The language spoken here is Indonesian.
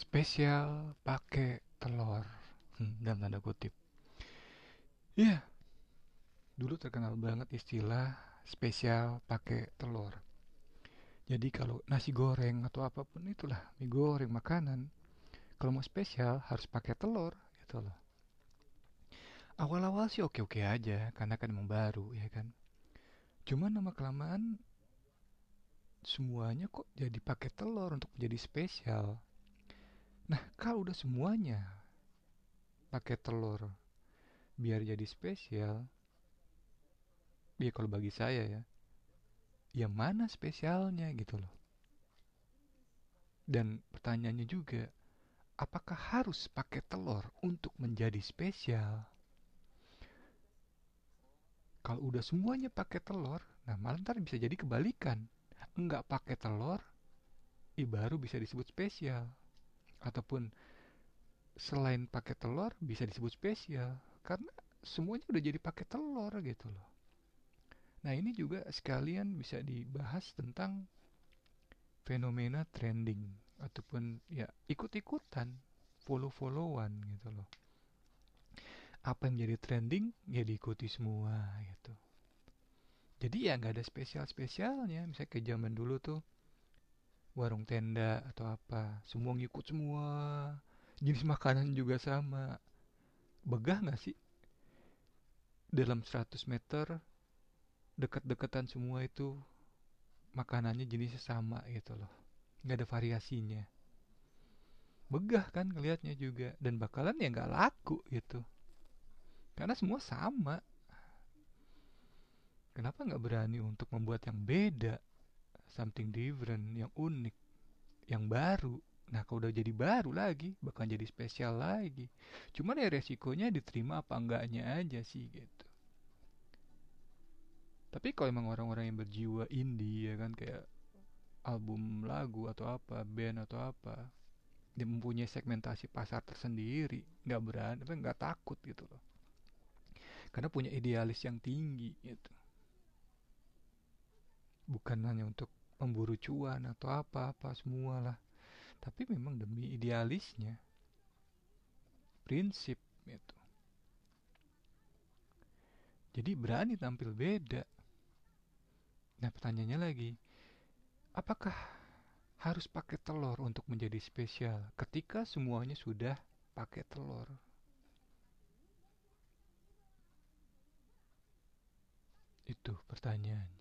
spesial pakai telur. Hmm, dalam tanda kutip. Iya. Dulu terkenal banget istilah spesial pakai telur. Jadi kalau nasi goreng atau apa pun itulah mie goreng makanan kalau mau spesial harus pakai telur gitu loh. Awal-awal sih oke-oke aja karena kan emang baru ya kan. Cuman nama kelamaan semuanya kok jadi pakai telur untuk menjadi spesial Nah, kalau udah semuanya pakai telur biar jadi spesial, ya kalau bagi saya ya, yang mana spesialnya gitu loh. Dan pertanyaannya juga, apakah harus pakai telur untuk menjadi spesial? Kalau udah semuanya pakai telur, nah malah ntar bisa jadi kebalikan. Enggak pakai telur, i baru bisa disebut spesial ataupun selain pakai telur bisa disebut spesial karena semuanya udah jadi pakai telur gitu loh. Nah ini juga sekalian bisa dibahas tentang fenomena trending ataupun ya ikut-ikutan follow-followan gitu loh. Apa yang jadi trending ya diikuti semua gitu. Jadi ya nggak ada spesial-spesialnya. Misalnya ke zaman dulu tuh warung tenda atau apa. Semua ngikut semua. Jenis makanan juga sama. Begah nggak sih? Dalam 100 meter dekat-dekatan semua itu makanannya jenisnya sama gitu loh. Nggak ada variasinya. Begah kan ngelihatnya juga. Dan bakalan ya nggak laku gitu. Karena semua sama. Kenapa nggak berani untuk membuat yang beda something different, yang unik, yang baru. Nah, kalau udah jadi baru lagi, bakal jadi spesial lagi. Cuman ya resikonya diterima apa enggaknya aja sih gitu. Tapi kalau emang orang-orang yang berjiwa indie ya kan kayak album lagu atau apa, band atau apa, dia mempunyai segmentasi pasar tersendiri, nggak berani, nggak takut gitu loh. Karena punya idealis yang tinggi gitu. Bukan hanya untuk memburu cuan atau apa-apa semualah. Tapi memang demi idealisnya prinsip itu. Jadi berani tampil beda. Nah pertanyaannya lagi apakah harus pakai telur untuk menjadi spesial ketika semuanya sudah pakai telur? Itu pertanyaannya